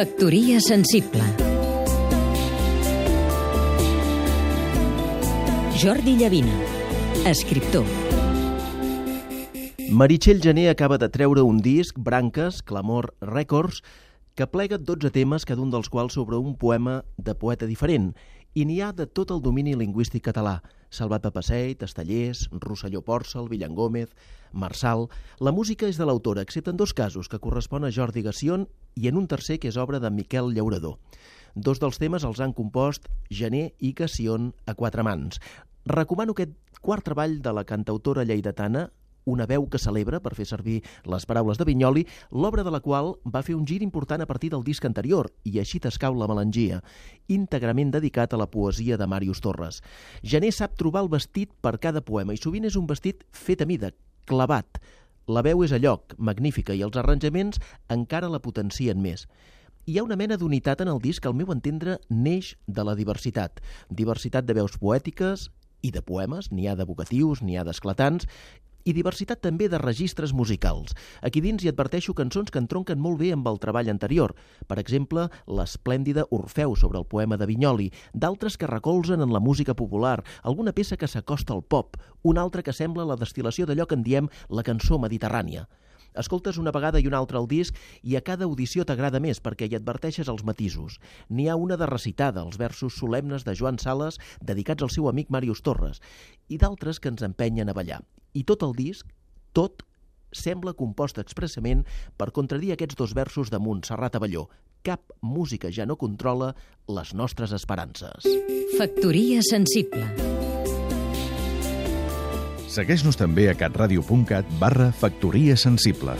Factoria sensible. Jordi Llavina, escriptor. Meritxell Gené acaba de treure un disc, Branques, Clamor Records, que plega 12 temes, cada un dels quals sobre un poema de poeta diferent, i n'hi ha de tot el domini lingüístic català. Salvat Papasseit, Estellers, Rosselló Pòrcel, Villan Gómez, Marçal... La música és de l'autora, excepte en dos casos, que correspon a Jordi Gassion i en un tercer que és obra de Miquel Llaurador. Dos dels temes els han compost Gené i Gassion a quatre mans. Recomano aquest quart treball de la cantautora lleidatana, una veu que celebra, per fer servir les paraules de Vinyoli, l'obra de la qual va fer un gir important a partir del disc anterior, i així t'escau la melangia, íntegrament dedicat a la poesia de Màrius Torres. Gené sap trobar el vestit per cada poema, i sovint és un vestit fet a mida, clavat. La veu és a lloc, magnífica, i els arranjaments encara la potencien més hi ha una mena d'unitat en el disc que al meu entendre neix de la diversitat. Diversitat de veus poètiques i de poemes, n'hi ha d'evocatius, n'hi ha d'esclatants, i diversitat també de registres musicals. Aquí dins hi adverteixo cançons que entronquen molt bé amb el treball anterior. Per exemple, l'esplèndida Orfeu sobre el poema de Vinyoli, d'altres que recolzen en la música popular, alguna peça que s'acosta al pop, una altra que sembla la destil·lació d'allò que en diem la cançó mediterrània. Escoltes una vegada i una altra el disc i a cada audició t'agrada més perquè hi adverteixes els matisos. N'hi ha una de recitada, els versos solemnes de Joan Sales dedicats al seu amic Màrius Torres, i d'altres que ens empenyen a ballar. I tot el disc, tot, sembla compost expressament per contradir aquests dos versos de Montserrat Avelló. Cap música ja no controla les nostres esperances. Factoria sensible Segueix-nos també a catradio.cat barra Factoria Sensible.